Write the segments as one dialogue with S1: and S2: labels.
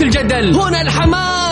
S1: الجدل. هنا الحماس.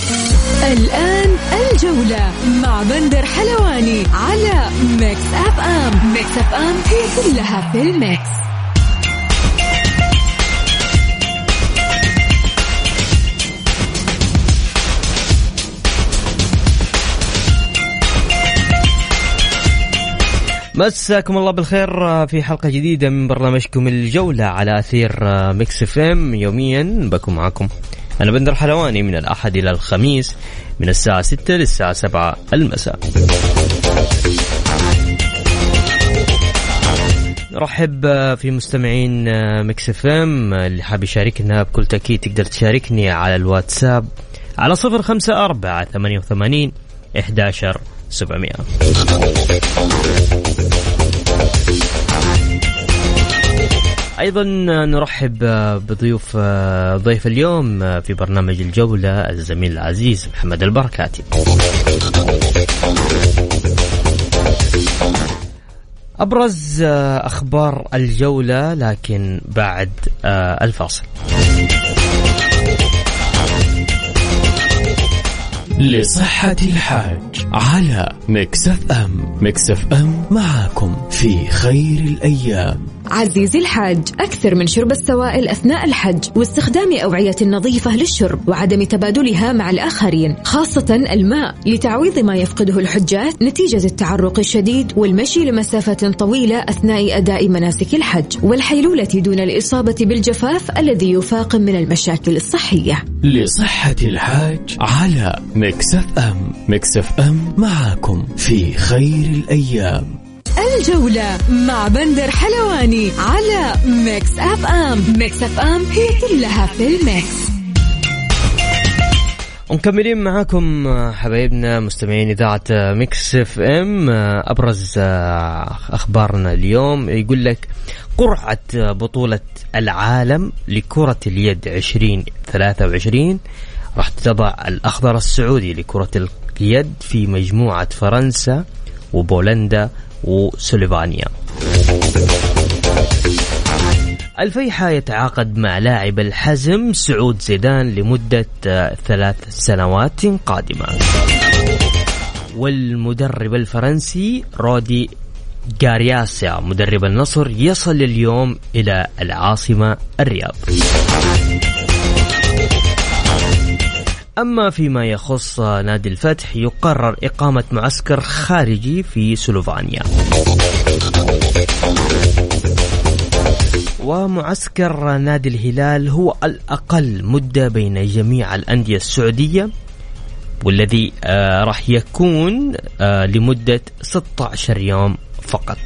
S2: الآن الجولة مع بندر حلواني على Mix FM Mix FM هي كلها في ال mix.
S3: مساكم الله بالخير في حلقة جديدة من برنامجكم الجولة على أثير آه، Mix FM يوميا بكون معكم أنا بندر حلواني من الأحد إلى الخميس من الساعة 6 للساعة 7 المساء. رحب في مستمعين Mix FM اللي حاب يشاركنا بكل تأكيد تقدر تشاركني على الواتساب على صفر خمسة أربعة ثمانية وثمانين 11700 أيضا نرحب بضيوف ضيف اليوم في برنامج الجولة الزميل العزيز محمد البركاتي. أبرز أخبار الجولة لكن بعد الفاصل.
S4: لصحة الحاج على Mix FM Mix FM معاكم في خير الأيام
S2: عزيزي الحاج أكثر من شرب السوائل أثناء الحج واستخدام أوعية نظيفة للشرب وعدم تبادلها مع الآخرين خاصة الماء لتعويض ما يفقده الحجاج نتيجة التعرق الشديد والمشي لمسافة طويلة أثناء أداء مناسك الحج والحيلولة دون الإصابة بالجفاف الذي يفاقم من المشاكل الصحية.
S4: لصحة الحاج على Mix FM Mix FM معاكم في خير الأيام.
S2: الجولة مع بندر حلواني على Mix FM. Mix FM هي كلها في ال mix.
S3: ومكملين معاكم حبايبنا مستمعين إذاعة Mix FM. أبرز أخبارنا اليوم يقول لك قرعة بطولة العالم لكرة اليد 2023 راح تضع الأخضر السعودي لكرة اليد في مجموعة فرنسا وبولندا وسلوفانيا الفيحة يتعاقد مع لاعب الحزم سعود زيدان لمدة ثلاث سنوات قادمة. والمدرب الفرنسي رودي جارياسيا مدرب النصر يصل اليوم إلى العاصمة الرياض. أما فيما يخص نادي الفتح يقرر إقامة معسكر خارجي في سلوفانيا. ومعسكر نادي الهلال هو الأقل مدة بين جميع الأندية السعودية والذي آه راح يكون آه لمدة 16 يوم فقط.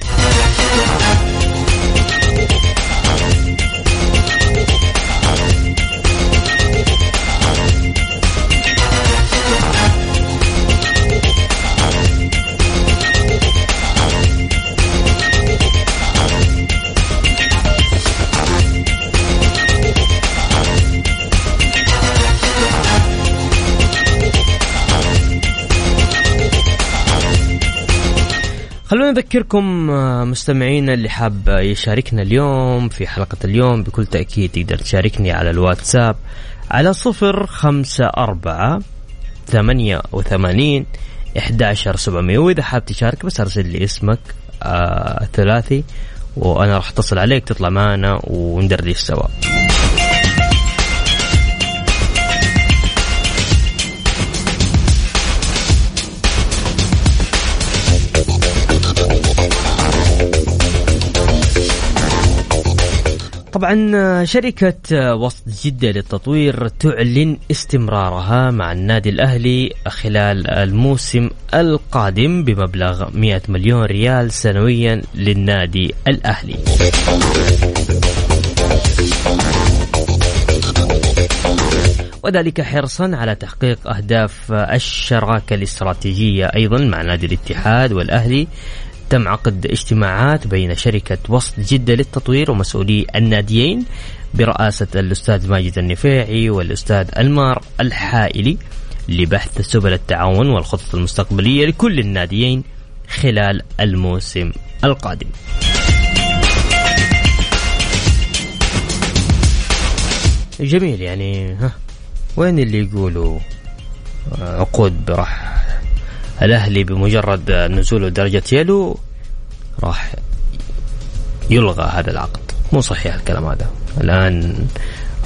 S3: خلونا نذكركم مستمعينا اللي حاب يشاركنا اليوم في حلقة اليوم بكل تأكيد تقدر تشاركني على الواتساب على صفر خمسة أربعة ثمانية وثمانين إحداشر سبعمية. وإذا حاب تشارك بس أرسل لي اسمك آه ثلاثي وأنا راح أتصل عليك تطلع معنا وندردش سوا. طبعا شركة وسط جدة للتطوير تعلن استمرارها مع النادي الأهلي خلال الموسم القادم بمبلغ 100 مليون ريال سنويا للنادي الأهلي. وذلك حرصا على تحقيق أهداف الشراكة الاستراتيجية أيضا مع نادي الاتحاد والأهلي تم عقد اجتماعات بين شركة وسط جدة للتطوير ومسؤولي الناديين برئاسة الأستاذ ماجد النفيعي والأستاذ ألمار الحائلي لبحث سبل التعاون والخطط المستقبلية لكل الناديين خلال الموسم القادم. جميل يعني ها وين اللي يقولوا عقود راح الأهلي بمجرد نزوله درجة يلو راح يلغى هذا العقد. مو صحيح الكلام هذا. الآن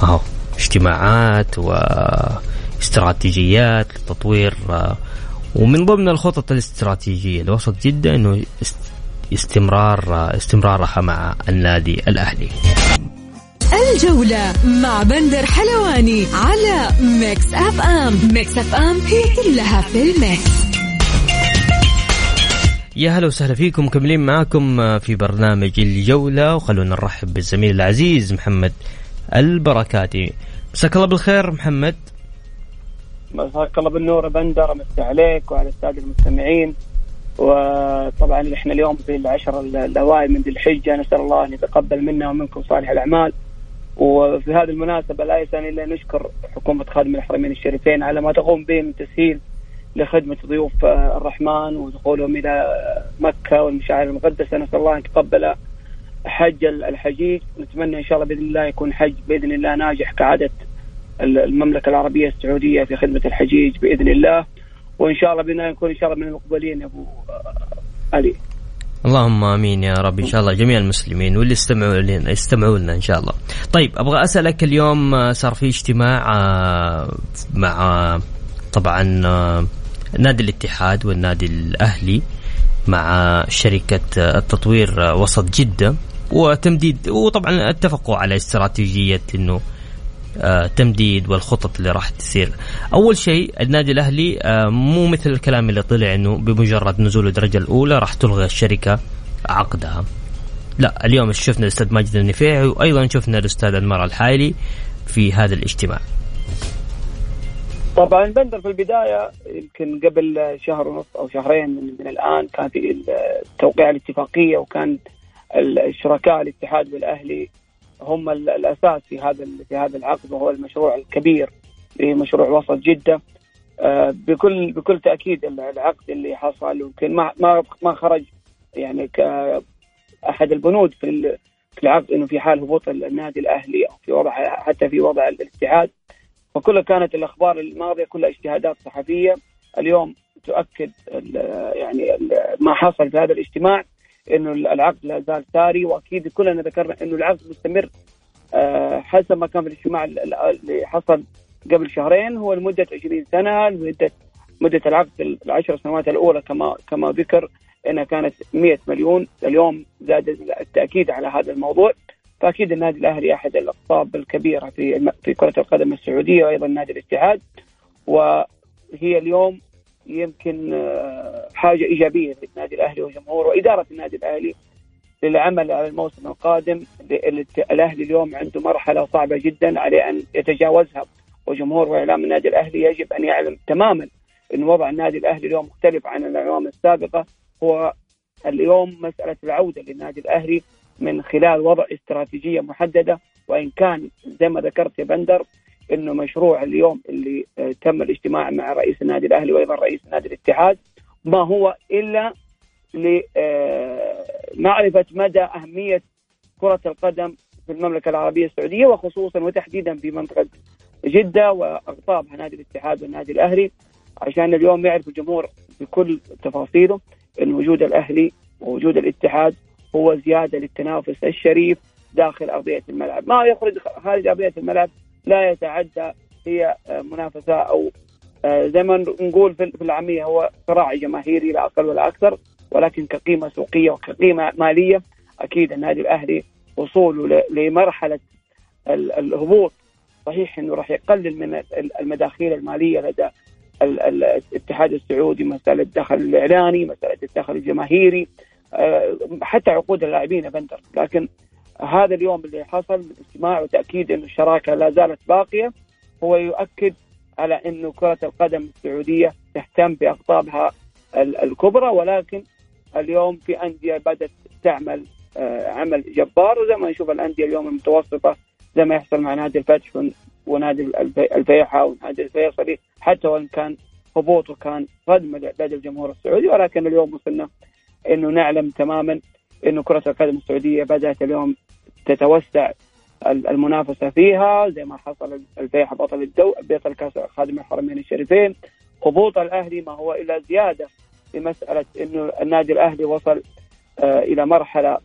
S3: اهو اجتماعات واستراتيجيات لتطوير ومن ضمن الخطط الاستراتيجية لوسط جده إنه استمرار استمرارها مع النادي الأهلي.
S2: الجولة مع بندر حلواني على Mix FM. Mix FM هي كلها في ال mix.
S3: يا هلا وسهلا فيكم مكملين معاكم في برنامج الجولة. وخلونا نرحب بالزميل العزيز محمد البركاتي. مساك الله بالخير محمد.
S5: مساك الله بالنور بندر مسي عليك وعلى السادة المستمعين. وطبعا إحنا اليوم في العشر الأوائل من ذي الحجة. نسأل الله أن يتقبل منا ومنكم صالح الأعمال. وفي هذه المناسبة لا يسعني إلا نشكر حكومة خادم الحرمين الشريفين على ما تقوم به من تسهيل لخدمة ضيوف الرحمن ودخولهم إلى مكة والمشاعر المقدسة. نسأل الله أن يتقبل حج الحجيج. نتمنى إن شاء الله بإذن الله يكون حج بإذن الله ناجح كعادة المملكة العربية السعودية في خدمة الحجيج بإذن الله. وإن شاء الله بإذن الله نكون إن شاء الله من المقبلين يا أبو علي.
S3: اللهم آمين يا رب. إن شاء الله جميع المسلمين واللي استمعوا لنا يستمعوا لنا إن شاء الله. طيب أبغى أسألك اليوم آه، صار في اجتماع آه، مع آه، طبعا نادي الاتحاد والنادي الأهلي مع شركة التطوير وسط جدة وتمديد وطبعا اتفقوا على استراتيجية إنه آه، تمديد والخطط اللي راح تصير. أول شيء النادي الأهلي آه، مو مثل الكلام اللي طلع إنه بمجرد نزول الدرجة الأولى راح تلغي الشركة عقدها. لا اليوم شفنا الأستاذ ماجد النفيعي وأيضا شفنا الأستاذ أنمار الحايلي في هذا الاجتماع.
S5: طبعا بندر في البداية يمكن قبل شهر ونص أو شهرين من, الآن كان في توقيع الاتفاقية وكان الشركاء الاتحاد والأهلي هم الأساس في هذا في هذا العقد وهو المشروع الكبير لمشروع وسط جدة. آه، بكل بكل تأكيد العقد اللي حصل يمكن ما ما خرج يعني كاحد البنود في في العقد إنه في حال هبوط النادي الأهلي أو في وضع حتى في وضع الاتحاد. وكلها كانت الأخبار الماضية كلها اجتهادات صحفية. اليوم تؤكد يعني ما حصل في هذا الاجتماع إنه العقد لا زال ساري وأكيد كلنا ذكرنا إنه العقد مستمر آه، حسب ما كان في الاجتماع اللي حصل قبل شهرين. هو لمدة 20 سنة لمده مدة العقد العشر سنوات الأولى كما كما ذكر إنها كانت 100 مليون. اليوم زاد التأكيد على هذا الموضوع. فأكيد النادي الأهلي أحد الأقطاب الكبيرة في في كرة القدم السعودية وأيضا نادي الاتحاد وهي اليوم يمكن آه، حاجة إيجابية للنادي الأهلي وجمهوره وإدارة النادي الأهلي للعمل على الموسم القادم. الأهلي اليوم عنده مرحلة صعبة جدا عليه أن يتجاوزها وجمهور وإعلام النادي الأهلي يجب أن يعلم تماما إن وضع النادي الأهلي اليوم مختلف عن الأعوام السابقة. هو اليوم مسألة العودة للنادي الأهلي من خلال وضع استراتيجية محددة وإن كان زي ما ذكرت يا بندر إنه مشروع اليوم اللي آه، تم الاجتماع مع رئيس النادي الأهلي وأيضا رئيس نادي الاتحاد. ما هو إلا لمعرفه آه، مدى أهمية كرة القدم في المملكة العربية السعودية وخصوصا وتحديدا في منطقة جدة واقطابها نادي الاتحاد والنادي الأهلي عشان اليوم يعرف الجمهور بكل تفاصيله إن وجود الأهلي ووجود الاتحاد هو زيادة للتنافس الشريف داخل أرضية الملعب، ما يخرج خارج أرضية الملعب لا يتعدى هي آه، منافسة أو آه، زي ما نقول في العامية هو صراع جماهيري لا أقل ولا أكثر ولكن كقيمة سوقية وكقيمة مالية أكيد النادي الأهلي وصوله لمرحلة الهبوط. صحيح إنه راح يقلل من المداخيل المالية لدى الاتحاد السعودي مسألة الدخل الإعلاني مسألة الدخل الجماهيري. حتى عقود اللاعبين يا بندر. لكن هذا اليوم اللي حصل من اجتماع وتأكيد ان الشراكة لا زالت باقية هو يؤكد على إنه كرة القدم السعودية تهتم باقطابها الكبرى ولكن اليوم في أندية بدأت تعمل آه، عمل جبار وزي ما نشوف الأندية اليوم المتوسطة زي ما يحصل مع نادي الفتح ونادي الفيحاء ونادي الفيصلي حتى وإن كان هبوطه كان صدمة لدى الجمهور السعودي ولكن اليوم وصلنا إنه نعلم تماما إنه كرة القدم السعودية بدأت اليوم تتوسع المنافسة فيها زي ما حصل الفيحاء بطل الدو بطل كأس خادم الحرمين الشريفين. هبوط الأهلي ما هو إلا زيادة في مسألة إنه النادي الأهلي وصل آه إلى مرحلة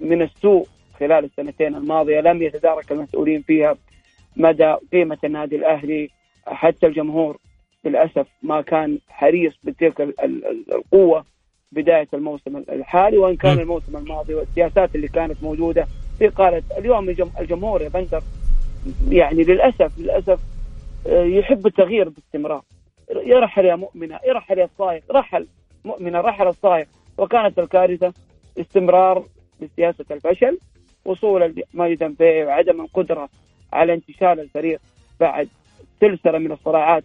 S5: من السوء خلال السنتين الماضية لم يتدارك المسؤولين فيها مدى قيمة النادي الأهلي. حتى الجمهور للأسف ما كان حريص بتلك القوة بداية الموسم الحالي وإن كان الموسم الماضي والسياسات اللي كانت موجودة في قالت اليوم الجمهور يا بندر يعني للأسف للأسف آه، يحب التغيير باستمرار. يرحل يا مؤمنة يرحل يا الصايغ رحل مؤمنة رحل الصايغ. وكانت الكارثة استمرار لسياسه الفشل وصول ماجد تنفيذ وعدم القدرة على انتشال الفريق بعد سلسلة من الصراعات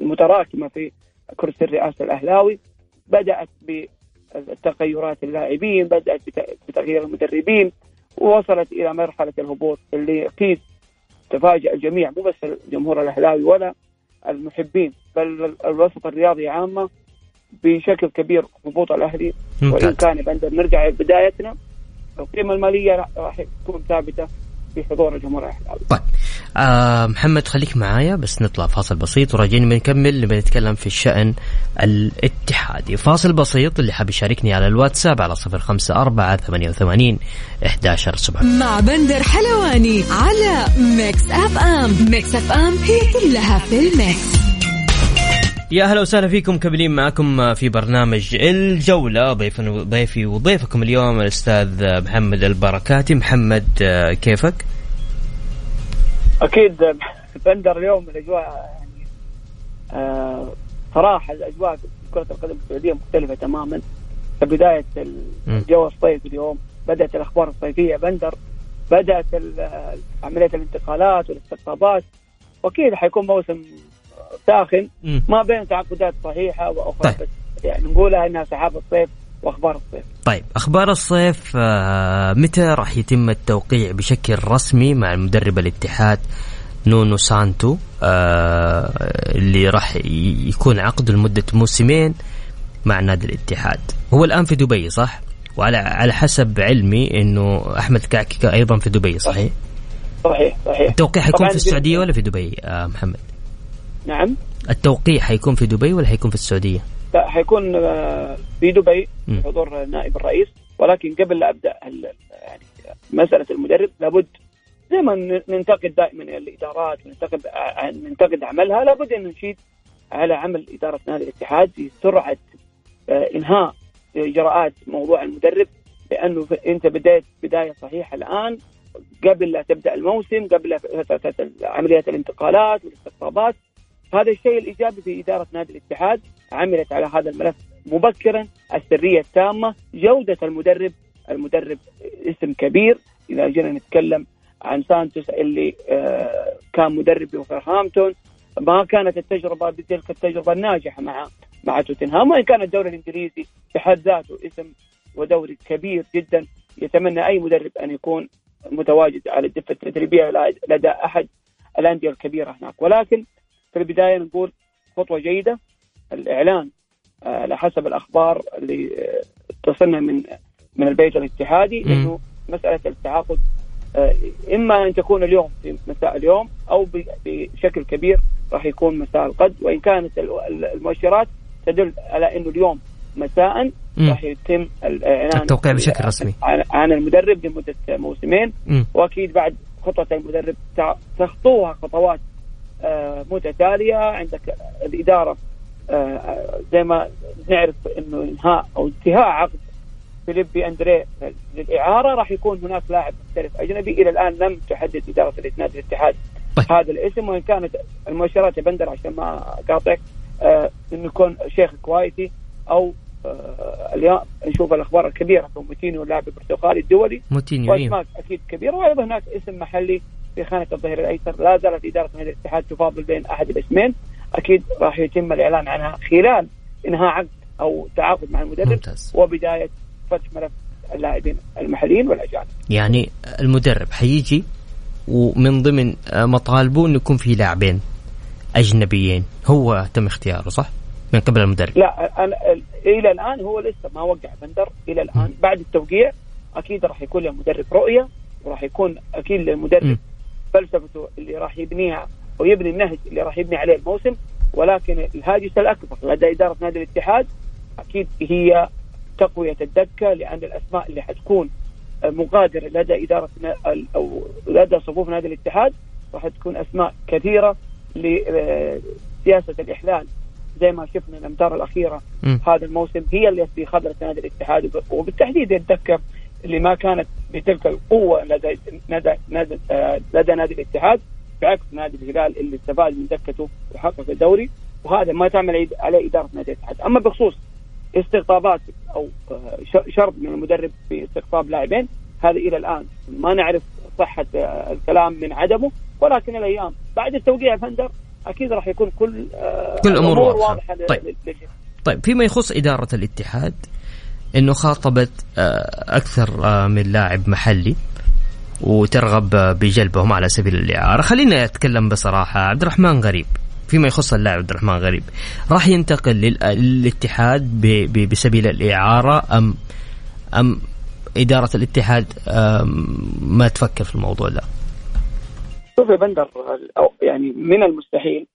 S5: المتراكمة في كرسي الرئاسة الأهلاوي بدأت بتغيرات اللاعبين بدأت بتغيير المدربين ووصلت إلى مرحلة الهبوط اللي أكيد تفاجأ الجميع مو بس الجمهور الأهلاوي ولا المحبين بل الوسط الرياضي عامة بشكل كبير هبوط الأهلي. وإن كان بندر نرجع لبدايتنا القيمة المالية راح تكون ثابتة. في حضور الجمهور الاهلاوي.
S3: طيب. آه محمد خليك معايا بس نطلع فاصل بسيط وراجعين بنكمل نبي نتكلم في الشأن الاتحادي. فاصل بسيط اللي حاب يشاركني على الواتساب على صفر خمسة أربعة ثمانية وثمانين إحداشر سبعة.
S2: مع بندر حلواني على Mix FM. Mix FM هي كلها في ال mix.
S3: يا أهلا وسهلا فيكم كملين معكم في برنامج الجولة. ضيف ضيفي وضيفكم اليوم الأستاذ محمد البركاتي. محمد كيفك؟
S5: أكيد بندر اليوم الأجواء يعني آه صراحة الأجواء في كرة القدم السعودية مختلفة تماما. كبدايه الجو الصيف اليوم بدأت الأخبار الصيفية. بندر بدأت عملية الانتقالات والاستقطابات. وأكيد حيكون موسم ساخن ما بين تعاقدات صحيحة وأخرى طيب. بس يعني نقولها إنها سحاب الصيف وأخبار الصيف.
S3: طيب أخبار الصيف آه متى راح يتم التوقيع بشكل رسمي مع المدرب الاتحاد نونو سانتو آه اللي راح يكون عقده لمدة موسمين مع نادي الاتحاد. هو الآن في دبي صح؟ وعلى على حسب علمي إنه أحمد كعكي أيضا في دبي صحيح؟
S5: صحيح صحيح
S3: التوقيع حيكون في السعودية ولا في دبي آه محمد؟
S5: نعم.
S3: التوقيع حيكون في دبي ولا حيكون في السعودية؟
S5: لا حيكون آه، في دبي حضور نائب الرئيس. ولكن قبل لا أبدأ يعني مسألة المدرب لابد زي ما ننتقد دائما الإدارات وننتقد ننتقد عملها. لابد أن نشيد على عمل إدارة نادي الاتحاد في سرعة آه، إنهاء إجراءات موضوع المدرب. لأنه أنت بديت بداية صحيحة الآن. قبل لا تبدأ الموسم قبل عمليات الانتقالات والاستقطابات هذا الشيء الإيجابي في إدارة نادي الاتحاد عملت على هذا الملف مبكرا السرية التامة جودة المدرب المدرب اسم كبير. إذا جينا نتكلم عن سانتوس اللي آه، كان مدرب بوفرهامبتون ما كانت التجربة بتلك التجربة الناجحة مع مع توتنهام. وإن كان الدوري الإنجليزي بحد ذاته اسم ودوري كبير جدا يتمنى أي مدرب أن يكون متواجد على الدفة التدريبية لدى أحد الأندية الكبيرة هناك. ولكن في البداية نقول خطوة جيدة. الإعلان آه، على حسب الأخبار اللي آه، تصلنا من من البيت الاتحادي إنه مسألة التعاقد آه، إما أن تكون اليوم في مساء اليوم أو بشكل كبير راح يكون مساء الغد وإن كانت المؤشرات تدل على إنه اليوم مساء راح يتم الإعلان
S3: التوقيع بشكل رسمي.
S5: عن المدرب لمدة موسمين. وأكيد بعد خطوة المدرب تخطوها خطوات متتاليه عندك الإدارة آه، زي ما نعرف إنه إنهاء أو انتهاء عقد فيليبي أندري للإعارة راح يكون هناك لاعب محترف أجنبي. إلى الآن لم تحدد إدارة نادي الاتحاد طيب. هذا الاسم وإن كانت المؤشرات يا بندر عشان ما أقاطعك آه إنه يكون شيخ كويتي أو آه اليوم نشوف الأخبار الكبيرة في موتينيو اللاعب البرتغالي الدولي.
S3: موتينيو
S5: واسماء أكيد كبيرة وأيضا هناك اسم محلي في خانة الظهير الأيسر لا زالت إدارة نادي الاتحاد تفاضل بين أحد الاسمين أكيد راح يتم الإعلان عنها خلال إنهاء عقد أو تعاقد مع المدرب
S3: ممتاز.
S5: وبداية فتح ملف اللاعبين المحليين والأجانب
S3: يعني المدرب حيجي ومن ضمن مطالبه إنه يكون في لاعبين أجنبيين هو تم اختياره صح؟ من قبل المدرب
S5: لا أنا إلى الآن هو لسه ما وقع بندر إلى الآن بعد التوقيع أكيد راح يكون للمدرب رؤية وراح يكون أكيد للمدرب
S3: م.
S5: فلسفته اللي راح يبنيها ويبني النهج اللي راح يبني عليه الموسم ولكن الهاجس الأكبر لدى إدارة نادي الاتحاد أكيد هي تقوية الدكة لأن الأسماء اللي حتكون مغادره لدى إدارة أو لدى صفوف نادي الاتحاد راح تكون أسماء كثيرة لسياسه الإحلال زي ما شفنا الأمتار الأخيرة
S3: م.
S5: هذا الموسم هي التي خذلت نادي الاتحاد وب- وبالتحديد الدكة اللي ما كانت بتلك القوة لدى لدى لدى, آه، لدى نادي الاتحاد بعكس نادي الهلال اللي استفاد من دكته وحقق الدوري وهذا ما تعمل عليه إدارة نادي الاتحاد، أما بخصوص استقطابات أو آه، شرط من المدرب في استقطاب لاعبين هذا إلى الآن ما نعرف صحة آه، الكلام من عدمه ولكن الأيام بعد التوقيع فندر أكيد راح يكون كل
S3: كل واضحة.
S5: واضحة ل-
S3: طيب. طيب فيما يخص إدارة الاتحاد أنه خاطبت آه، أكثر آه، من لاعب محلي وترغب آه، بجلبهم على سبيل الإعارة. خلينا أتكلم بصراحة عبد الرحمن غريب فيما يخص اللاعب عبد الرحمن غريب راح ينتقل لل- للاتحاد بسبيل الإعارة أم أم إدارة الاتحاد ما تفكر في الموضوع ده؟
S5: شوف يا بندر يعني من المستحيل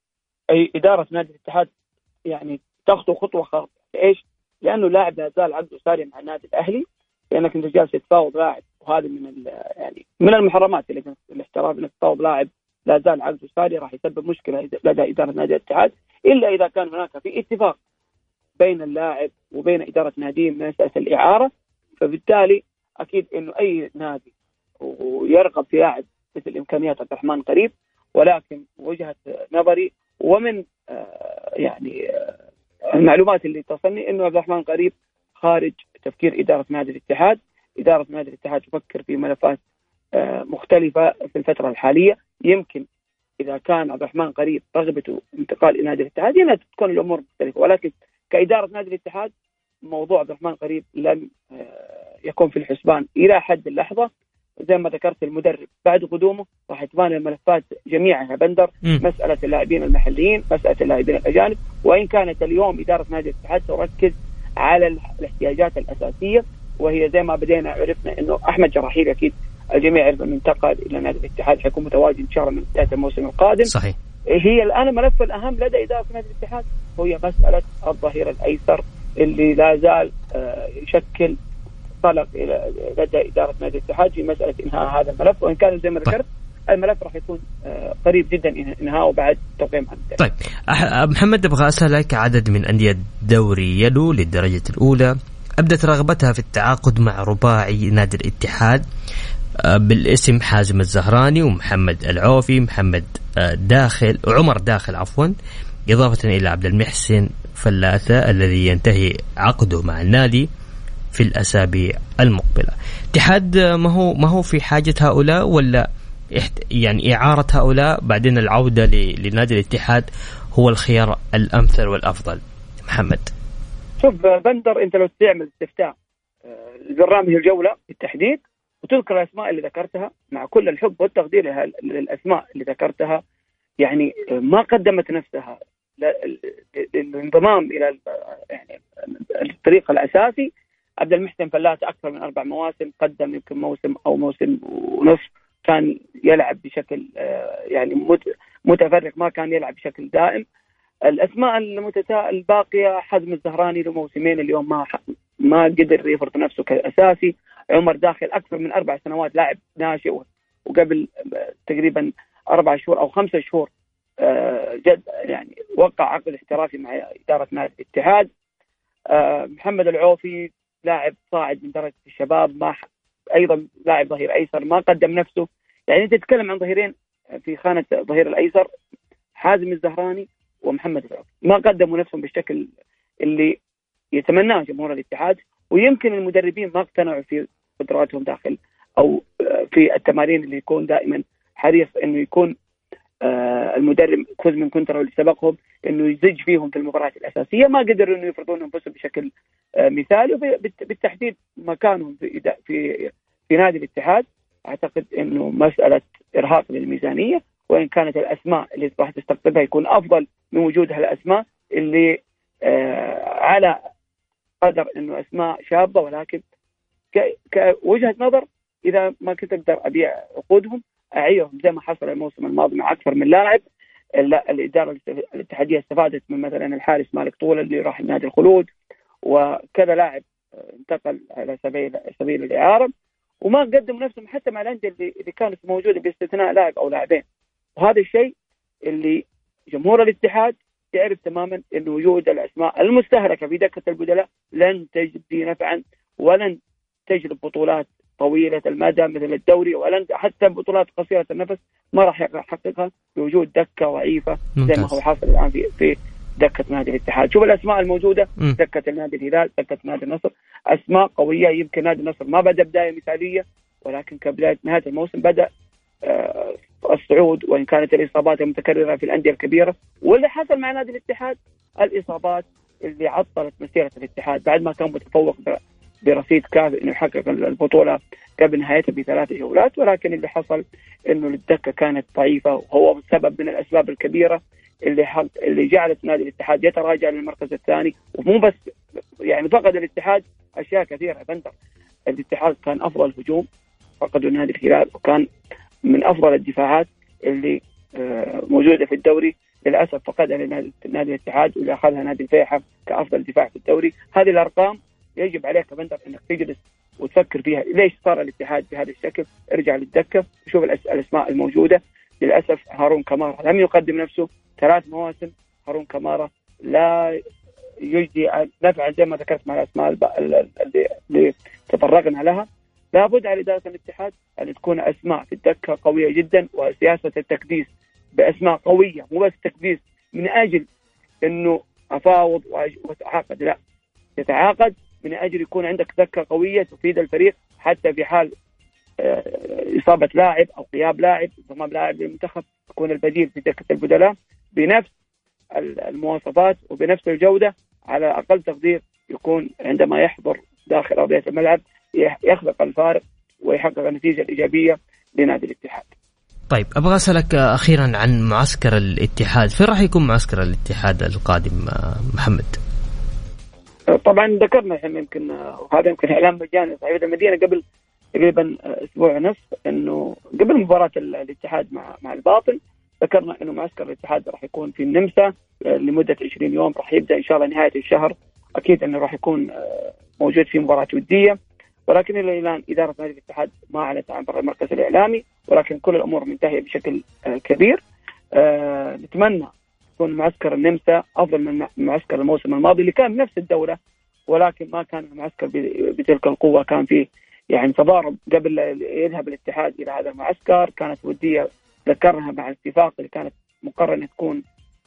S5: أي إدارة نادي الاتحاد يعني تخطو خطوة خاطئة. إيش؟ لأنه لاعب لا زال عقده ساري مع النادي الأهلي لأنك أنت جالس تفاوض لاعب وهذه من يعني من المحرمات اللي الاحتراف إنك تفاوض لاعب لا زال عقده ساري راح يسبب مشكلة لدى إدارة نادي الاتحاد إلا إذا كان هناك في اتفاق بين اللاعب وبين إدارة ناديه من مساله الإعارة فبالتالي أكيد إنه أي نادي ويرغب في لاعب مثل إمكانيات عبد الرحمن قريب ولكن وجهة نظري ومن آه، يعني آه، المعلومات اللي تصلني إنه عبد الرحمن قريب خارج تفكير إدارة نادي الاتحاد، إدارة نادي الاتحاد تفكر في ملفات آه، مختلفة في الفترة الحالية، يمكن إذا كان عبد الرحمن قريب رغبته انتقال إلى نادي الاتحاد هنا تكون الأمور مختلفة. ولكن كإدارة نادي الاتحاد موضوع عبد الرحمن قريب لن آه، يكون في الحسبان إلى حد اللحظة. زي ما ذكرت المدرب بعد قدومه راح تبان الملفات جميعها بندر.
S3: مم.
S5: مسألة اللاعبين المحليين مسألة اللاعبين الأجانب وإن كانت اليوم إدارة نادي الاتحاد تركز على ال- الاحتياجات الأساسية وهي زي ما بدينا عرفنا إنه أحمد جراحيل أكيد الجميع يعرف إنه انتقل إلى نادي الاتحاد حيكون متواجد إن شاء الله من بداية الموسم القادم.
S3: صحيح.
S5: هي الآن الملف الأهم لدى إدارة نادي الاتحاد هي مسألة الظهير الأيسر اللي لا زال آه، يشكل قلق إلى لدى إدارة نادي الاتحاد في مسألة إنهاء هذا الملف وإن كان زي ما. ذكرت الملف راح يكون آه، قريب جدا إنهاءه بعد المدرب.
S3: طيب محمد أبغى أسألك عدد من أندية الدوري يلو للدرجة الأولى أبدت رغبتها في التعاقد مع رباعي نادي الاتحاد آه، بالاسم حازم الزهراني ومحمد العوفي محمد آه، داخل عمر داخل عفوا إضافة إلى عبد المحسن فلاثة الذي ينتهي عقده مع النادي في الأسابيع المقبلة. اتحاد آه، ما هو ما هو في حاجة هؤلاء ولا يعني إعارة هؤلاء بعدين العودة ل- لنادي الاتحاد هو الخيار الأمثل والأفضل. محمد
S5: شوف آه، بندر أنت لو تعمل استفتاء آه، لبرنامج الجولة بالتحديد وتذكر الأسماء اللي ذكرتها مع كل الحب والتقدير للأسماء اللي ذكرتها يعني ما قدمت نفسها للانضمام ال- يعني الطريق الأساسي عبد المحسن فلاس أكثر من أربع مواسم قدم يمكن موسم أو موسم ونصف كان يلعب بشكل آه، يعني مت- متفرق ما كان يلعب بشكل دائم. الأسماء المتتا الباقية حزم الزهراني له موسمين اليوم ما ما قدر يفرض نفسه كأساسي. عمر داخل أكثر من أربع سنوات لاعب ناشئ وقبل تقريبا أربع شهور أو خمسة شهور آه، جد يعني وقع عقد احترافي مع إدارة نادي الاتحاد. آه، محمد العوفي لاعب صاعد من درجة الشباب ما أيضا لاعب ظهير أيسر ما قدم نفسه. يعني أنت تتكلم عن ظهيرين في خانة ظهير الأيسر حازم الزهراني ومحمد العوفي ما قدموا نفسهم بالشكل اللي يتمناه جمهور الاتحاد ويمكن المدربين ما اقتنعوا في قدراتهم داخل أو آه، في التمارين اللي يكون دائما حريص إنه يكون المدرب كوزمين كونترا اللي سبقهم إنه يزج فيهم في المباريات الأساسية. ما قدروا إنه يفرضون انفسهم بشكل آه مثالي وبالتحديد مكانهم في في في نادي الاتحاد. أعتقد إنه مسألة إرهاق للميزانية وإن كانت الأسماء اللي راح تستقطبها يكون أفضل من وجودها الأسماء اللي آه على قدر إنه أسماء شابة. ولكن كوجهه نظر إذا ما كنت أقدر أبيع عقودهم اعيرهم زي ما حصل الموسم الماضي مع أكثر من لاعب. الإدارة الاتحادية استفادت من مثلا الحارس مالك طول اللي راح نادي الخلود وكذا لاعب انتقل على سبيل سبيل الإعارة وما قدموا نفسهم حتى مع الأندية اللي, اللي كانت موجودة باستثناء لاعب أو لاعبين. وهذا الشيء اللي جمهور الاتحاد يعرف تماما ان وجود الأسماء المستهلكة في دكة البدلاء لن تجدي نفعا ولن تجلب بطولات طويلة المدى مثل الدوري ولن حتى بطولات قصيرة النفس. ما راح يحققها بوجود دكة ضعيفة زي ما هو حاصل الآن في في دكة نادي الاتحاد. شوف الأسماء الموجودة. م. دكة النادي الهلال دكة نادي النصر. أسماء قوية. يمكن نادي النصر ما بدأ بداية مثالية ولكن كبداية نهاية الموسم بدأ آه الصعود وإن كانت الإصابات المتكررة في الأندية الكبيرة. واللي حصل مع نادي الاتحاد الإصابات اللي عطلت مسيرة الاتحاد بعد ما كان متفوق برصيد كافي إنه يحقق البطولة قبل نهايتها بثلاث جولات ولكن اللي حصل إنه الدكة كانت ضعيفة وهو سبب من الأسباب الكبيرة اللي حق اللي جعلت نادي الاتحاد يتراجع للمركز الثاني ومو بس يعني فقد الاتحاد أشياء كثيرة. بندر الاتحاد كان أفضل هجوم فقدوا نادي الهلال وكان من أفضل الدفاعات اللي آه، موجودة في الدوري. للأسف فقدها لنادي الاتحاد واللي اخذها نادي الفيحة كأفضل دفاع في الدوري. هذه الأرقام يجب عليك بندر إنك تجلس وتفكر فيها. ليش صار الاتحاد بهذا الشكل؟ ارجع للدكة وشوف الأسماء الموجودة. للأسف هارون كمارا لم يقدم نفسه. ثلاث مواسم هارون كمارا لا يجدي نفعا زي ما ذكرت مع الأسماء اللي تطرقنا لها. لابد على إدارة الاتحاد أن تكون أسماء في الدكة قوية جدا وسياسة التكديس بأسماء قوية مو بس تكديس من أجل إنه أفاوض واتعاقد لا. تتعاقد من أجل يكون عندك دكه قوية تفيد الفريق حتى في حال آه، إصابة لاعب أو غياب لاعب انضمام لاعب للمنتخب يكون البديل في دكة البدلاء بنفس المواصفات وبنفس الجودة على أقل تقدير يكون عندما يحضر داخل أرضية الملعب يخلق الفارق ويحقق النتيجة الإيجابية لنادي الاتحاد.
S3: طيب أبغى أسألك أخيرا عن معسكر الاتحاد، فين راح يكون معسكر الاتحاد القادم آه، محمد؟
S5: طبعا ذكرنا إحنا يمكن وهذا يمكن اعلان مجاني صحيفه المدينة قبل تقريبا أسبوع ونصف إنه قبل مباراة الاتحاد مع مع الباطن ذكرنا إنه معسكر الاتحاد راح يكون في النمسا لمدة 20 يوم راح يبدأ إن شاء الله نهاية الشهر. أكيد إنه راح يكون موجود في مباراة ودية. ولكن إلى الآن إدارة نادي الاتحاد ما أعلنت عن المركز الإعلامي ولكن كل الأمور منتهية بشكل كبير. نتمنى يكون معسكر النمسا أفضل من معسكر الموسم الماضي اللي كان بنفس الدولة ولكن ما كان المعسكر بتلك القوة. كان في يعني تضارب قبل يذهب الاتحاد إلى هذا المعسكر. كانت ودية ذكرها مع الاتفاق اللي كانت مقرر ان تكون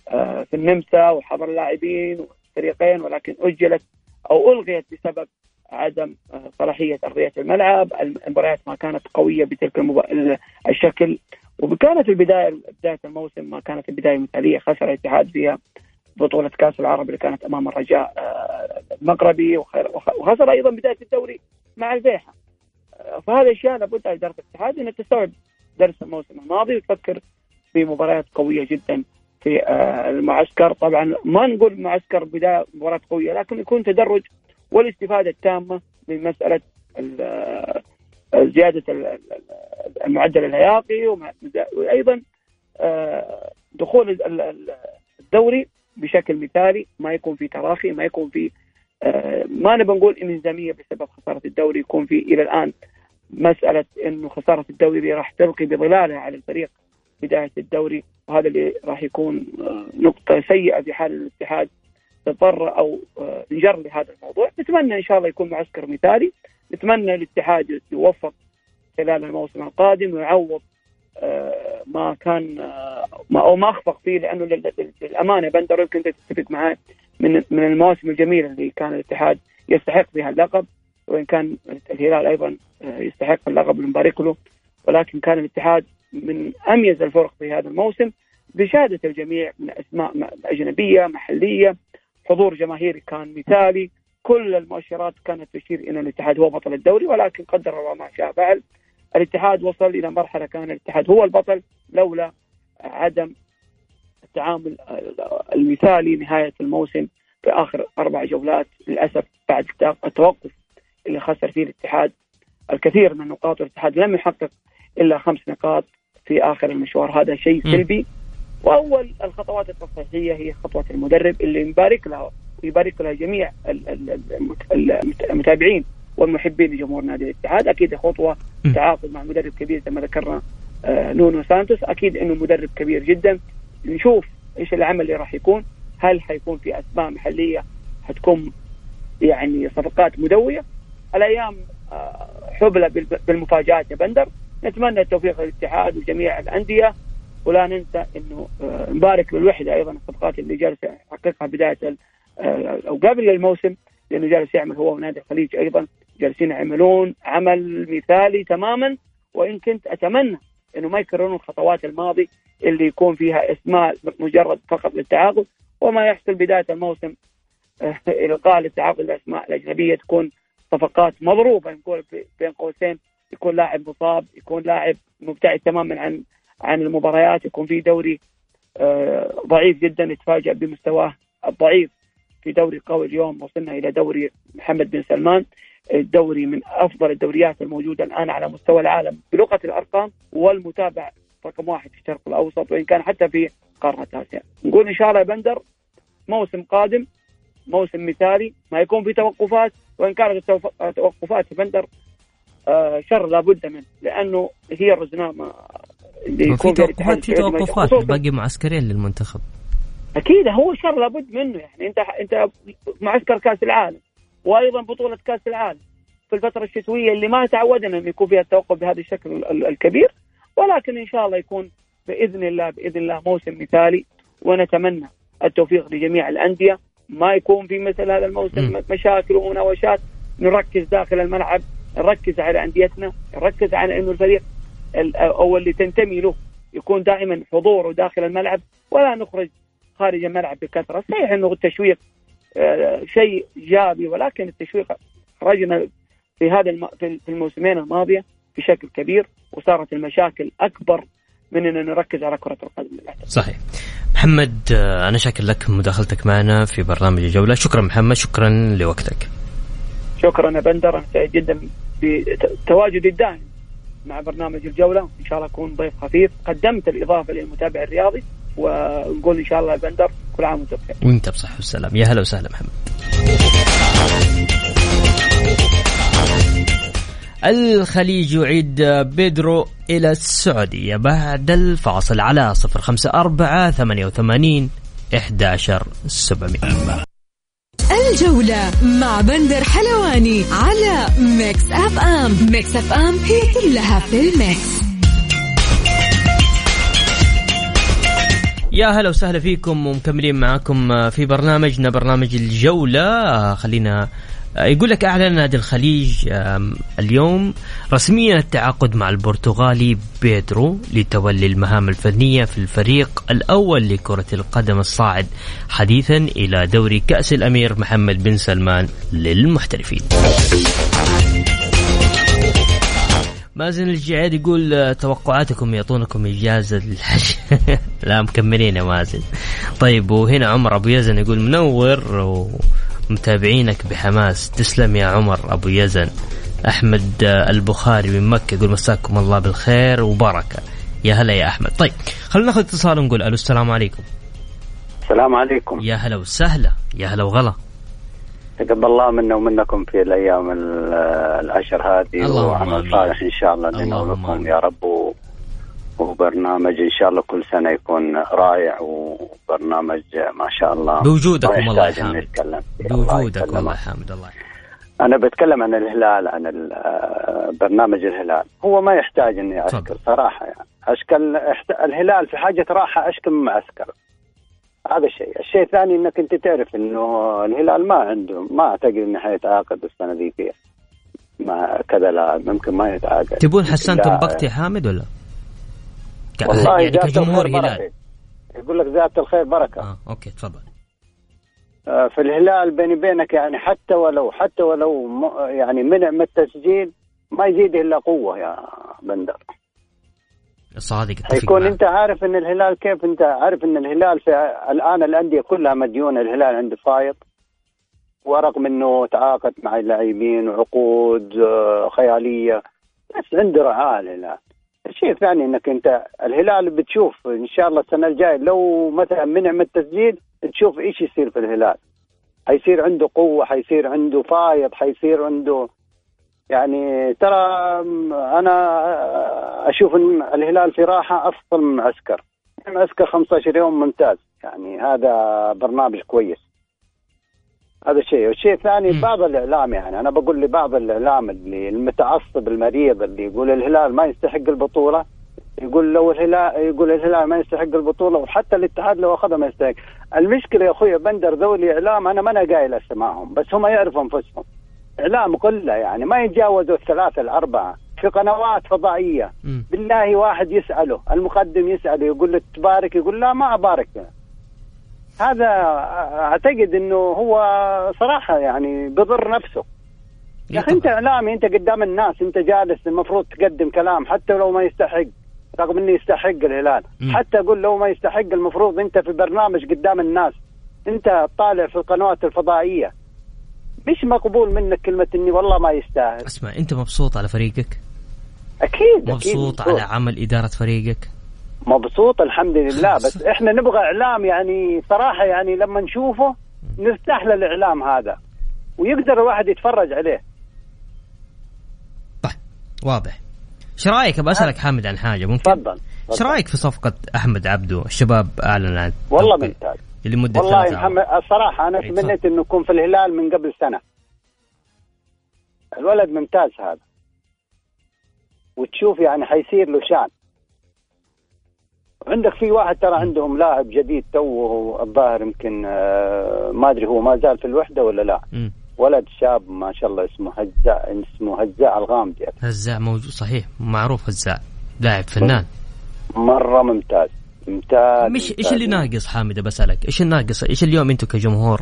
S5: آه، في النمسا وحضر اللاعبين والفريقين ولكن أجلت أو ألغيت بسبب عدم آه، صلاحية أرضية الملعب، المباريات ما كانت قوية بتلك الشكل. وكانت البداية بداية الموسم ما كانت البداية مثالية خسر الاتحاد فيها بطولة كأس العرب اللي كانت أمام الرجاء آه، المغربي وخسر أيضا بداية الدوري مع البيحة. آه، فهذه اشياء لابد على إدارة الاتحاد انها تستوعب درس الموسم الماضي وتفكر في مباريات قوية جدا في آه، المعسكر. طبعا ما نقول معسكر بداية مباراة قوية لكن يكون تدرج والاستفادة التامة من مسألة زيادة المعدل الهياقي وأيضا آه، دخول الدوري بشكل مثالي ما يكون في تراخي ما يكون في آه، ما نبغى نقول انهزاميه بسبب خسارة الدوري يكون في إلى الآن مسألة إنه خسارة الدوري راح تلقي بظلالها على الفريق بداية الدوري وهذا اللي راح يكون آه، نقطة سيئة في حال الاتحاد اضطر أو انجر لهذا الموضوع. نتمنى إن شاء الله يكون معسكر مثالي. نتمنى الاتحاد يوفق خلال الموسم القادم ويعوض آه، ما كان آه، ما أو ما أخفق فيه لأنه للأمانة بندر يمكن تتفق معي من من المواسم الجميله اللي كان الاتحاد يستحق فيها اللقب وإن كان الهلال أيضا آه، يستحق اللقب ونبارك له ولكن كان الاتحاد من أميز الفرق في هذا الموسم بشهادة الجميع من أسماء أجنبية محلية حضور جماهيري كان مثالي كل المؤشرات كانت تشير إلى الاتحاد هو بطل الدوري ولكن قدر الله ما شاء فعل. الاتحاد وصل إلى مرحلة كان الاتحاد هو البطل لولا عدم التعامل المثالي نهاية الموسم في اخر أربع جولات. للأسف بعد التوقف اللي خسر فيه الاتحاد الكثير من نقاط الاتحاد لم يحقق إلا خمس نقاط في آخر المشوار. هذا شيء سلبي. وأول الخطوات التصحيحية هي خطوة المدرب اللي نبارك لها ويبارك لها جميع المتابعين والمحبين لجمهور نادي الاتحاد. أكيد خطوة تعاقد مع مدرب كبير زي ما ذكرنا آه، نونو سانتوس. أكيد إنه مدرب كبير جدا. نشوف إيش العمل اللي راح يكون. هل حيكون في أسماء محلية؟ حتكون يعني صفقات مدوية. الأيام آه، حبلى بالمفاجآت يا بندر. نتمنى التوفيق للاتحاد وجميع الأندية. ولا ننسى إنه آه، نبارك للوحده أيضا. الصفقات اللي جالس يحققها بداية آه، أو قبل الموسم لأنه جالس يعمل هو ونادي الخليج أيضا جالسين يعملون عمل مثالي تماما وإن كنت أتمنى إنه ما يكررون الخطوات الماضي اللي يكون فيها اسماء مجرد فقط للتعاقد وما يحصل بداية الموسم إلقاء للتعاقد الأسماء الأجنبية تكون صفقات مضروبة نقول بين قوسين يكون لاعب مصاب يكون لاعب مبتعد تماما عن عن المباريات يكون في دوري آه، ضعيف جدا يتفاجأ بمستواه الضعيف. في دوري قوي اليوم وصلنا إلى دوري محمد بن سلمان. الدوري من أفضل الدوريات الموجودة الآن على مستوى العالم بلغة الأرقام والمتابع رقم واحد في الشرق الأوسط وإن كان حتى في قارة آسيا. نقول إن شاء الله يا بندر موسم قادم موسم مثالي ما يكون في توقفات وإن كانت التوقفات في بندر آه، شر لابد منه لأنه هي الرزنامة
S3: اللي في توقفات في توقفات باقي معسكرين للمنتخب.
S5: أكيد هو شر لابد منه يعني. انت أنت معسكر كأس العالم وأيضا بطولة كأس العالم في الفترة الشتوية اللي ما تعودنا انه يكون فيها التوقف بهذا الشكل الكبير. ولكن إن شاء الله يكون بإذن الله بإذن الله موسم مثالي. ونتمنى التوفيق لجميع الأندية. ما يكون في مثل هذا الموسم م. مشاكل ومناوشات. نركز داخل الملعب. نركز على أنديتنا. نركز على إنه الفريق أو اللي تنتمي له يكون دائما حضوره داخل الملعب. ولا نخرج خارج الملعب بكثرة صحيح إنه التشويق آه، شيء إيجابي ولكن التشويق خرجنا في هذا الم... في الموسمين الماضية بشكل كبير وصارت المشاكل أكبر من ان نركز على كرة القدم للاسف.
S3: صحيح. محمد آه، أنا شاكر لك مداخلتك معنا في برنامج الجوله، شكرا محمد شكرا لوقتك.
S5: شكرا يا بندر أنا سعيد جدا بتواجدي الدائم مع برنامج الجولة إن شاء الله أكون ضيف خفيف قدمت الإضافة للمتابع الرياضي ونقول إن شاء الله بندر كل عام وانت بخير.
S3: وأنت بصحة والسلام. يا هلا وسهلا محمد. الخليج يعيد بيدرو إلى السعودية بعد الفاصل على صفر خمسة أربعة ثمانية وثمانين إحداشر سبعمائة.
S2: الجولة مع بندر حلواني على Mix FM. Mix FM هي كلها في ال mix.
S3: يا هلا وسهلا فيكم ومكملين معاكم في برنامجنا برنامج الجولة. خلينا يقول لك أعلن نادي الخليج اليوم رسميا التعاقد مع البرتغالي بيدرو لتولي المهام الفنية في الفريق الأول لكرة القدم الصاعد حديثا إلى دوري كأس الأمير محمد بن سلمان للمحترفين. مازن الجعيد يقول توقعاتكم يعطونكم إجازة للحج لا مكملين يا مازن. طيب وهنا عمر أبو يزن يقول منور و... متابعينك بحماس. تسلم يا عمر أبو يزن. أحمد البخاري من مكة يقول مساكم الله بالخير وبركة. يا هلا يا أحمد. طيب خلينا ناخذ اتصال ونقول ألو السلام عليكم.
S6: السلام عليكم.
S3: يا هلا وسهلا. يا هلا وغلا.
S6: تقبل الله منا ومنكم في الأيام العشر هذه وعمل صالح إن شاء الله. لنا ولكم يا رب. وبرنامج إن شاء الله كل سنة يكون رائع وبرنامج ما شاء الله
S3: بوجودكم الله يحمد. بوجودك والله يحمد الله.
S6: أنا بتكلم عن الهلال عن برنامج الهلال. هو ما يحتاج إني أشكر صراحة يعني. اشكل الهلال في حاجة راحة أشكل من معسكر هذا الشيء، الشيء الثاني إنك أنت تعرف إنه الهلال ما عنده ما أعتقد إنه حيتعاقد السنة ذي فيها. مع كذا لاعب ممكن ما يتعاقد.
S3: تبون حسان تنبقت يا حامد ولا؟
S6: يعني كجمهور هلال. يقول لك ذات الخير بركة.
S3: آه أوكي تفضل.
S6: آه في الهلال بيني بينك يعني حتى ولو حتى ولو يعني منع من التسجيل ما يزيد إلا قوة يا بندر.
S3: صادق
S6: حيكون أنت عارف إن الهلال كيف أنت عارف إن الهلال في الآن الأندية كلها مديونة الهلال عنده فايض ورغم إنه تعاقد مع اللاعبين وعقود آه، خيالية بس عنده رعاة الهلال. الشيء الثاني إنك أنت الهلال بتشوف إن شاء الله السنة الجاية لو مثلا منع من التسجيل تشوف إيش يصير في الهلال. حيصير عنده قوة حيصير عنده فايض حيصير عنده يعني ترى أنا أشوف إن الهلال في راحة أفضل من معسكر معسكر 15 يوم ممتاز. يعني هذا برنامج كويس. هذا شيء. والشيء الثاني بعض الإعلام يعني أنا بقول لبعض الإعلام اللي المتعصب المريض اللي يقول الهلال ما يستحق البطولة يقول لو الهلال يقول الهلال ما يستحق البطولة وحتى الاتحاد لو اخذها ما يستحق. المشكلة يا أخوي بندر ذولي اعلام أنا ما أنا قايل أسمائهم بس هم يعرفوا أنفسهم. إعلام قله يعني ما يتجاوزوا الثلاثة الأربعة. في قنوات فضائية. م. بالله واحد يسأله المقدم يسأله يقول له تبارك يقول لا ما أبارك. هذا أعتقد إنه هو صراحة يعني بضر نفسه. يا أخي أنت إعلامي أنت قدام الناس أنت جالس المفروض تقدم كلام حتى لو ما يستحق رغم إنه يستحق الهلال م. حتى أقول لو ما يستحق المفروض أنت في برنامج قدام الناس أنت طالع في القنوات الفضائية. مش مقبول منك كلمة إني والله ما يستاهل.
S3: أسمع أنت مبسوط على فريقك؟
S6: أكيد
S3: مبسوط أكيد على عمل إدارة فريقك؟
S6: مبسوط الحمد لله. بس إحنا نبغى إعلام يعني صراحة يعني لما نشوفه نرتاح للاعلام هذا ويقدر الواحد يتفرج عليه.
S3: طيب واضح. إيش رأيك؟ بسالك حامد عن حاجة. ممكن
S6: تفضل
S3: إيش رأيك في صفقة أحمد عبدو الشباب اعلن عن
S6: والله ممتاز.
S3: لمدة
S6: والله محمد الصراحة أنا تمنيت إنه يكون في الهلال من قبل سنة. الولد ممتاز هذا. وتشوف يعني حيصير له شان. عندك في واحد ترى عندهم لاعب جديد توه الظاهر يمكن آه، ما أدري هو ما زال في الوحدة ولا لا. م. ولد شاب ما شاء الله اسمه هزاع اسمه هزاع الغامدي.
S3: هزاع موجود صحيح معروف هزاع لاعب فنان.
S6: مرة ممتاز ممتاز
S3: مش إيش اللي ناقص حامد؟ بسالك إيش الناقص؟ إيش اليوم أنتم كجمهور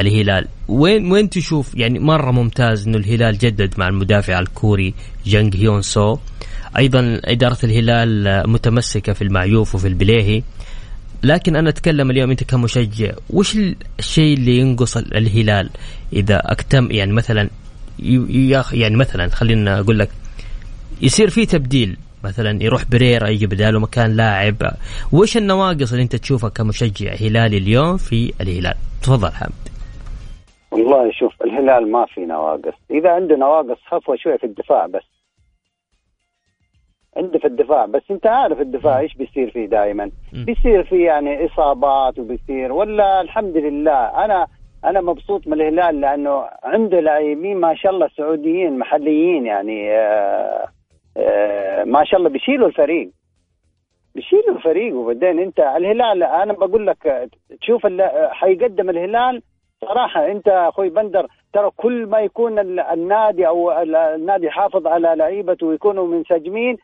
S3: الهلال؟ وين وين تشوف يعني مرة ممتاز إنه الهلال جدد مع المدافع الكوري جانج هيون سو أيضا إدارة الهلال متمسكة في المعيوف وفي البليهي. لكن أنا أتكلم اليوم أنت كمشجع وش الشيء اللي ينقص الهلال إذا أكتم؟ يعني مثلا يعني مثلا خلينا أقول لك يصير في تبديل. مثلا يروح بريرا يجي بداله مكان لاعب. وش النواقص اللي أنت تشوفها كمشجع هلالي اليوم في الهلال؟ تفضل حامد.
S6: والله شوف الهلال ما في نواقص. إذا عنده نواقص خفوه شوية في الدفاع بس. عنده في الدفاع بس أنت عارف الدفاع إيش بيصير فيه دائما بيصير فيه يعني إصابات وبيصير ولا الحمد لله. أنا أنا مبسوط من الهلال لأنه عنده لاعبين ما شاء الله سعوديين محليين يعني آه آه ما شاء الله بيشيلوا الفريق. بيشيلوا الفريق وبعدين أنت الهلال أنا بقول لك تشوف حيقدم الهلال صراحة. أنت أخوي بندر ترى كل ما يكون النادي أو النادي يحافظ على لعيبته ويكونوا منسجمين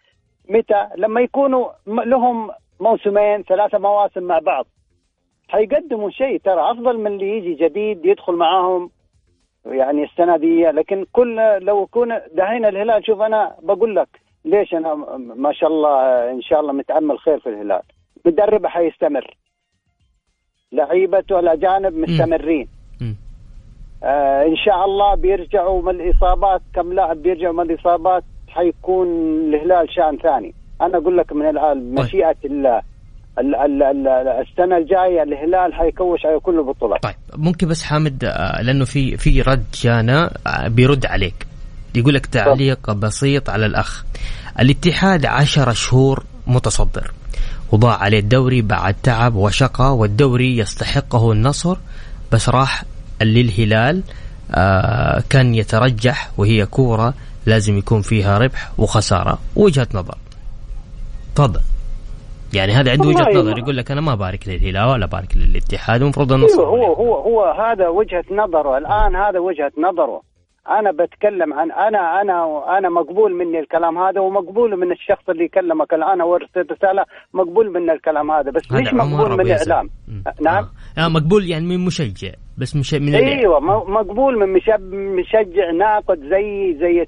S6: متى؟ لما يكونوا لهم موسمين ثلاثة مواسم مع بعض. حيقدموا شيء. ترى أفضل من اللي يجي جديد يدخل معاهم يعني السنة دي. لكن كل لو يكون دحين الهلال شوف أنا بقول لك ليش أنا ما شاء الله إن شاء الله متأمل خير في الهلال. مدربه حيستمر. لعيبته الأجانب مستمرين. آه إن شاء الله بيرجعوا من الإصابات كم لاعب بيرجعوا من الإصابات؟ حيكون الهلال شأن ثاني. أنا أقول لك من الآن طيب. مشيئة الله السنة الجاية الهلال حيكوش على كل البطولات.
S3: طيب ممكن بس حامد آه، لأنه في في رد جانا آه، بيرد عليك. يقول لك تعليق بسيط على الأخ. الاتحاد عشر شهور متصدر. وضاع عليه الدوري بعد تعب وشقى والدوري يستحقه النصر. بس راح للهلال آه كان يترجح وهي كورة لازم يكون فيها ربح وخسارة. وجهة نظر. تفضل. يعني هذا عنده وجهة نظر يقول لك أنا ما بارك للهلال ولا بارك للاتحاد المفروض النصر
S6: هو هو هو هذا وجهة نظره. الآن هذا وجهة نظره. أنا بتكلم عن أنا أنا أنا مقبول مني الكلام هذا ومقبول من الشخص اللي كلمك. الآن وارسل رسالة مقبول من الكلام هذا. بس مش مقبول من الاعلام
S3: نعم. آه. آه مقبول يعني من مشجع بس مش من
S6: أيوه مقبول من مشجع ناقد زي زي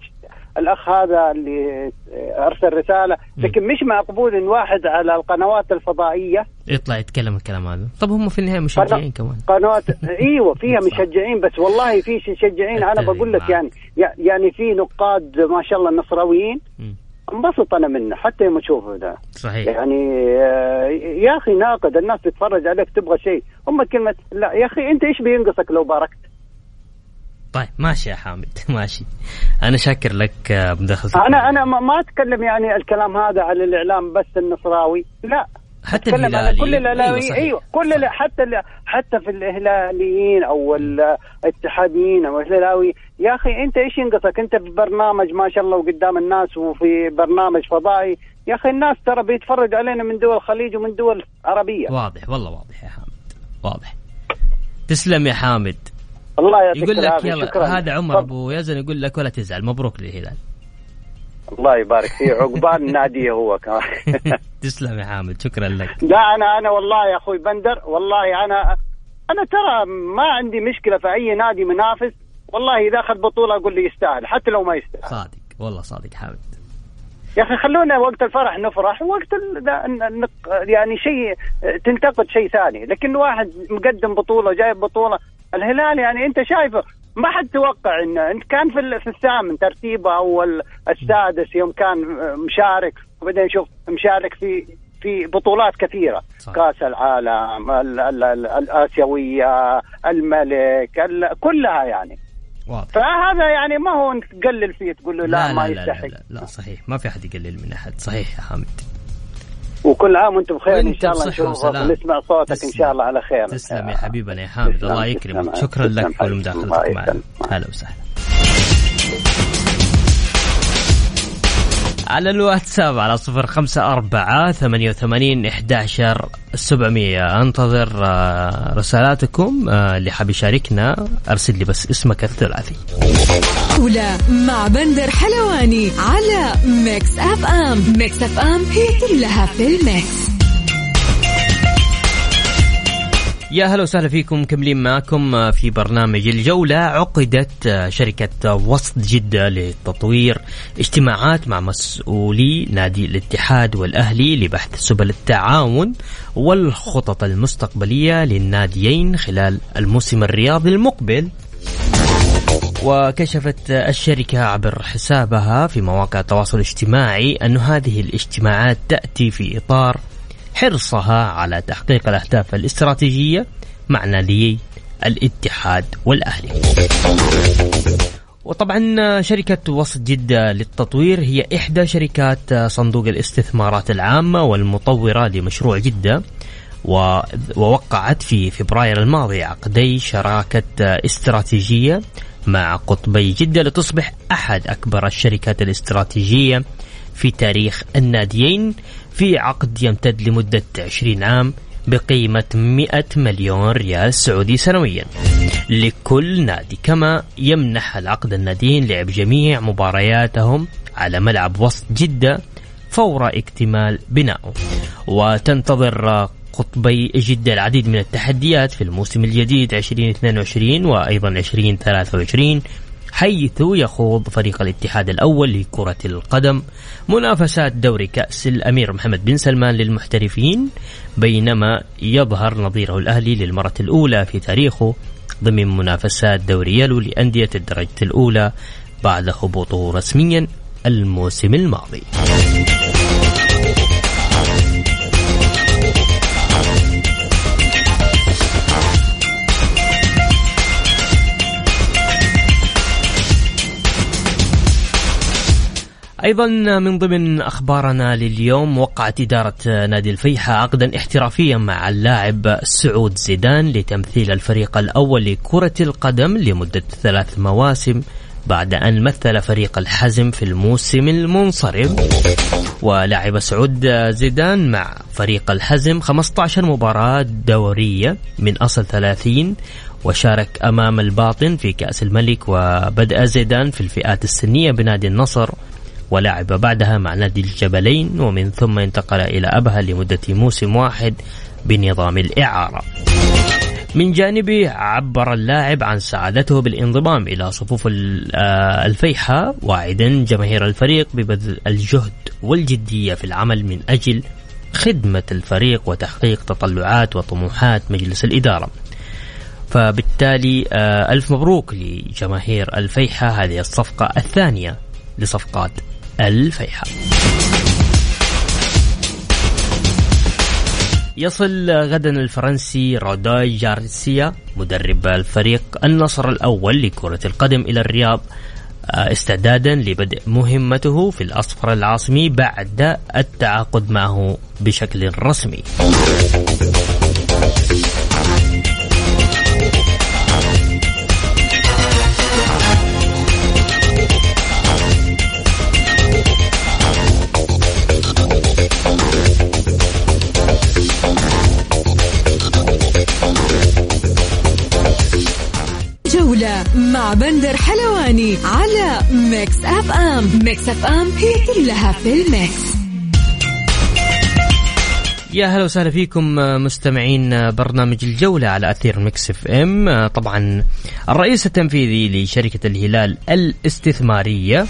S6: الأخ هذا اللي أرسل رسالة لكن مش مقبول إن واحد على القنوات الفضائية.
S3: يطلع يتكلم الكلام هذا. طب هم في النهاية مشجعين كمان.
S6: قنوات إيوه فيها مشجعين بس والله في مشجعين أنا بقول لك يعني يعني في نقاد ما شاء الله نصراويين. انبسط أنا منه حتى يوم أشوفه ده.
S3: صحيح.
S6: يعني آه، يا أخي ناقد الناس تتفرج عليك تبغى شيء. هم كلمه لا يا أخي أنت إيش بينقصك لو باركت؟
S3: طيب ماشي يا حامد ماشي. أنا شاكر لك مداخلتك
S6: أنا أنا ما أتكلم يعني الكلام هذا على الإعلام بس النصراوي لا.
S3: حتى الهلالي
S6: كل الهلالي أيوه, أيوة كل حتى حتى في الهلاليين أو الاتحاديين أو الهلاوي يا أخي أنت إيش ينقصك؟ أنت في برنامج ما شاء الله وقدام الناس وفي برنامج فضائي. يا أخي الناس ترى بيتفرج علينا من دول الخليج ومن دول عربيه
S3: واضح والله واضح يا حامد واضح. تسلم يا حامد.
S6: الله يعطيك
S3: يقول لك يلا هذا عمر أبو يزن يقول لك ولا تزعل مبروك للهلال
S6: الله يبارك فيه عقبال نادية هو كمان.
S3: تسلم يا حامد شكرا لك.
S6: لا أنا أنا والله يا أخوي بندر والله أنا أنا ترى ما عندي مشكلة في أي نادي منافس والله إذا أخذ بطولة أقول لي يستاهل حتى لو ما يستاهل.
S3: صادق والله صادق حامد.
S6: يا أخي خلونا وقت الفرح نفرح وقت يعني شيء تنتقد شيء ثاني لكن واحد مقدم بطولة جايب بطولة الهلال يعني أنت شايفه ما حد توقع انه انت كان في في الثامن ترتيبه أو السادس يوم كان مشارك وبعدين نشوف مشارك في في بطولات كثيرة. صح. كأس العالم ال ال ال الآسيوية الملك كلها يعني. واضح. فهذا يعني ما هو تقلل فيه تقول له لا, لا ما يستحق لا, لا,
S3: لا, لا صحيح. ما في أحد يقلل من أحد. صحيح يا حامد
S6: وكل عام وأنتم بخير إن شاء الله نشوفك ونسمع صوتك إن شاء الله على خير.
S3: تسلم يا حبيبنا يا حامد. الله يكرمك. شكرا لك ولمداخلتك معنا. هلا وسهلا. على الواتساب على صفر خمسة أربعة ثمانية وثمانين إحداشر سبعمية. أنتظر آه، رسالاتكم آه، اللي حاب يشاركنا. أرسل لي بس اسمك الثلاثي.
S2: الجولة مع بندر حلواني على Mix FM. Mix FM هي كلها في ال mix.
S3: يا هلا وسهلا فيكم مكملين معكم في برنامج الجولة. عقدت شركة وسط جدة لتطوير اجتماعات مع مسؤولي نادي الاتحاد والأهلي لبحث سبل التعاون والخطط المستقبلية للناديين خلال الموسم الرياضي المقبل. وكشفت الشركة عبر حسابها في مواقع التواصل الاجتماعي أن هذه الاجتماعات تأتي في إطار حرصها على تحقيق الأهداف الاستراتيجية مع ناديي الاتحاد والأهلي. وطبعا شركة وسط جدة للتطوير هي إحدى شركات صندوق الاستثمارات العامة والمطورة لمشروع جدة ووقعت في فبراير الماضي عقدي شراكة استراتيجية مع قطبي جدة لتصبح أحد أكبر الشركات الاستراتيجية في تاريخ الناديين في عقد يمتد لمدة 20 عام بقيمة 100 مليون ريال سعودي سنويا. لكل نادي كما يمنح العقد الناديين لعب جميع مبارياتهم على ملعب وسط جدة فور اكتمال بنائه وتنتظر قطبي جدة العديد من التحديات في الموسم الجديد 2022 وأيضا 2023 حيث يخوض فريق الاتحاد الأول لكرة القدم منافسات دوري كأس الأمير محمد بن سلمان للمحترفين بينما يظهر نظيره الأهلي للمرة الأولى في تاريخه ضمن منافسات دوري يلو لأندية الدرجة الأولى بعد هبوطه رسميا الموسم الماضي. أيضا من ضمن أخبارنا لليوم وقعت اداره نادي الفيحة عقدا احترافيا مع اللاعب سعود زيدان لتمثيل الفريق الأول لكرة القدم لمدة ثلاث مواسم بعد أن مثل فريق الحزم في الموسم المنصرم. ولعب سعود زيدان مع فريق الحزم 15 مباراة دورية من أصل 30 وشارك أمام الباطن في كأس الملك وبدأ زيدان في الفئات السنية بنادي النصر ولعب بعدها مع نادي الجبلين ومن ثم انتقل إلى أبها لمدة موسم واحد بنظام الإعارة. من جانبه عبر اللاعب عن سعادته بالانضمام إلى صفوف آه، الفيحة واعدا جماهير الفريق ببذل الجهد والجدية في العمل من أجل خدمة الفريق وتحقيق تطلعات وطموحات مجلس الإدارة. فبالتالي آه، ألف مبروك لجماهير الفيحة هذه الصفقة الثانية لصفقات الفيحة. يصل غدا الفرنسي روداي جارسيا مدرب الفريق النصر الأول لكرة القدم إلى الرياض آه، استعدادا لبدء مهمته في الأصفر العاصمي بعد التعاقد معه بشكل رسمي.
S2: مع بندر حلواني على Mix FM. Mix FM هي كلها في ال mix.
S3: يا هلا وسهلا فيكم مستمعين برنامج الجولة على أثير Mix FM. طبعا الرئيس التنفيذي لشركة الهلال الاستثمارية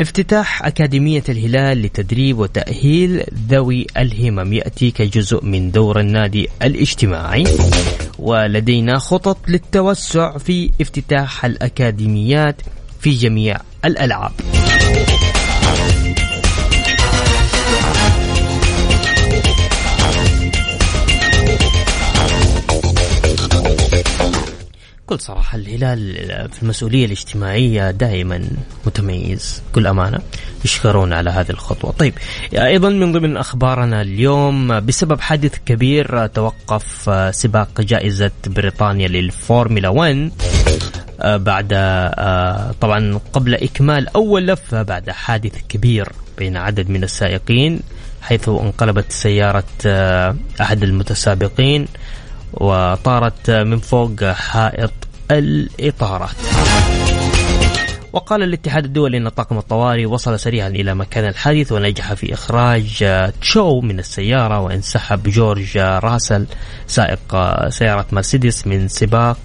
S3: افتتاح أكاديمية الهلال لتدريب وتأهيل ذوي الهمم. يأتي كجزء من دور النادي الاجتماعي. ولدينا خطط للتوسع في افتتاح الأكاديميات في جميع الألعاب. بكل صراحة الهلال في المسؤولية الاجتماعية دائما متميز. بكل أمانة يشكرون على هذه الخطوة. طيب أيضا من ضمن أخبارنا اليوم بسبب حادث كبير توقف سباق جائزة بريطانيا للفورمولا 1 بعد طبعا قبل إكمال أول لفة بعد حادث كبير بين عدد من السائقين حيث انقلبت سيارة أحد المتسابقين وطارت من فوق حائط الإطارات. وقال الاتحاد الدولي أن طاقم الطوارئ وصل سريعا إلى مكان الحادث ونجح في إخراج تشو من السيارة وانسحب جورج راسل سائق سيارة مرسيدس من سباق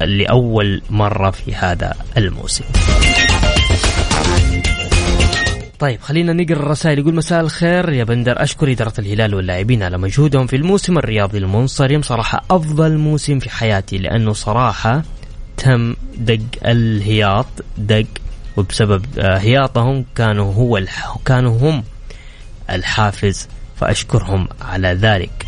S3: لأول مرة في هذا الموسم. طيب خلينا نقرأ الرسائل يقول مساء الخير يا بندر أشكر إدارة الهلال واللاعبين على مجهودهم في الموسم الرياضي المنصرم صراحة أفضل موسم في حياتي لأنه صراحة تم دق الهياط دق وبسبب آه، هياطهم كانوا هو. كانوا هم الحافز فأشكرهم على ذلك.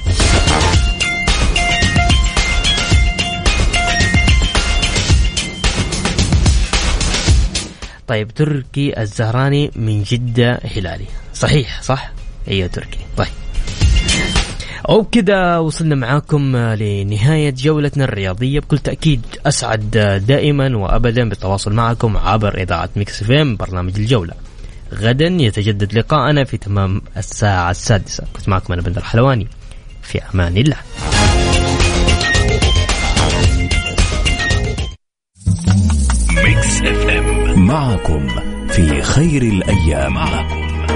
S3: طيب تركي الزهراني من جدة هلالي. صحيح صح؟ أيوه تركي. طيب. وبكذا وصلنا معاكم لنهاية جولتنا الرياضية. بكل تأكيد أسعد دائما وأبدا بالتواصل معكم عبر إذاعة ميكس فيم برنامج الجولة. غدا يتجدد لقاءنا في تمام الساعة السادسة. كنت معكم أنا بندر حلواني. في أمان الله.
S4: معكم في خير الأيام. معكم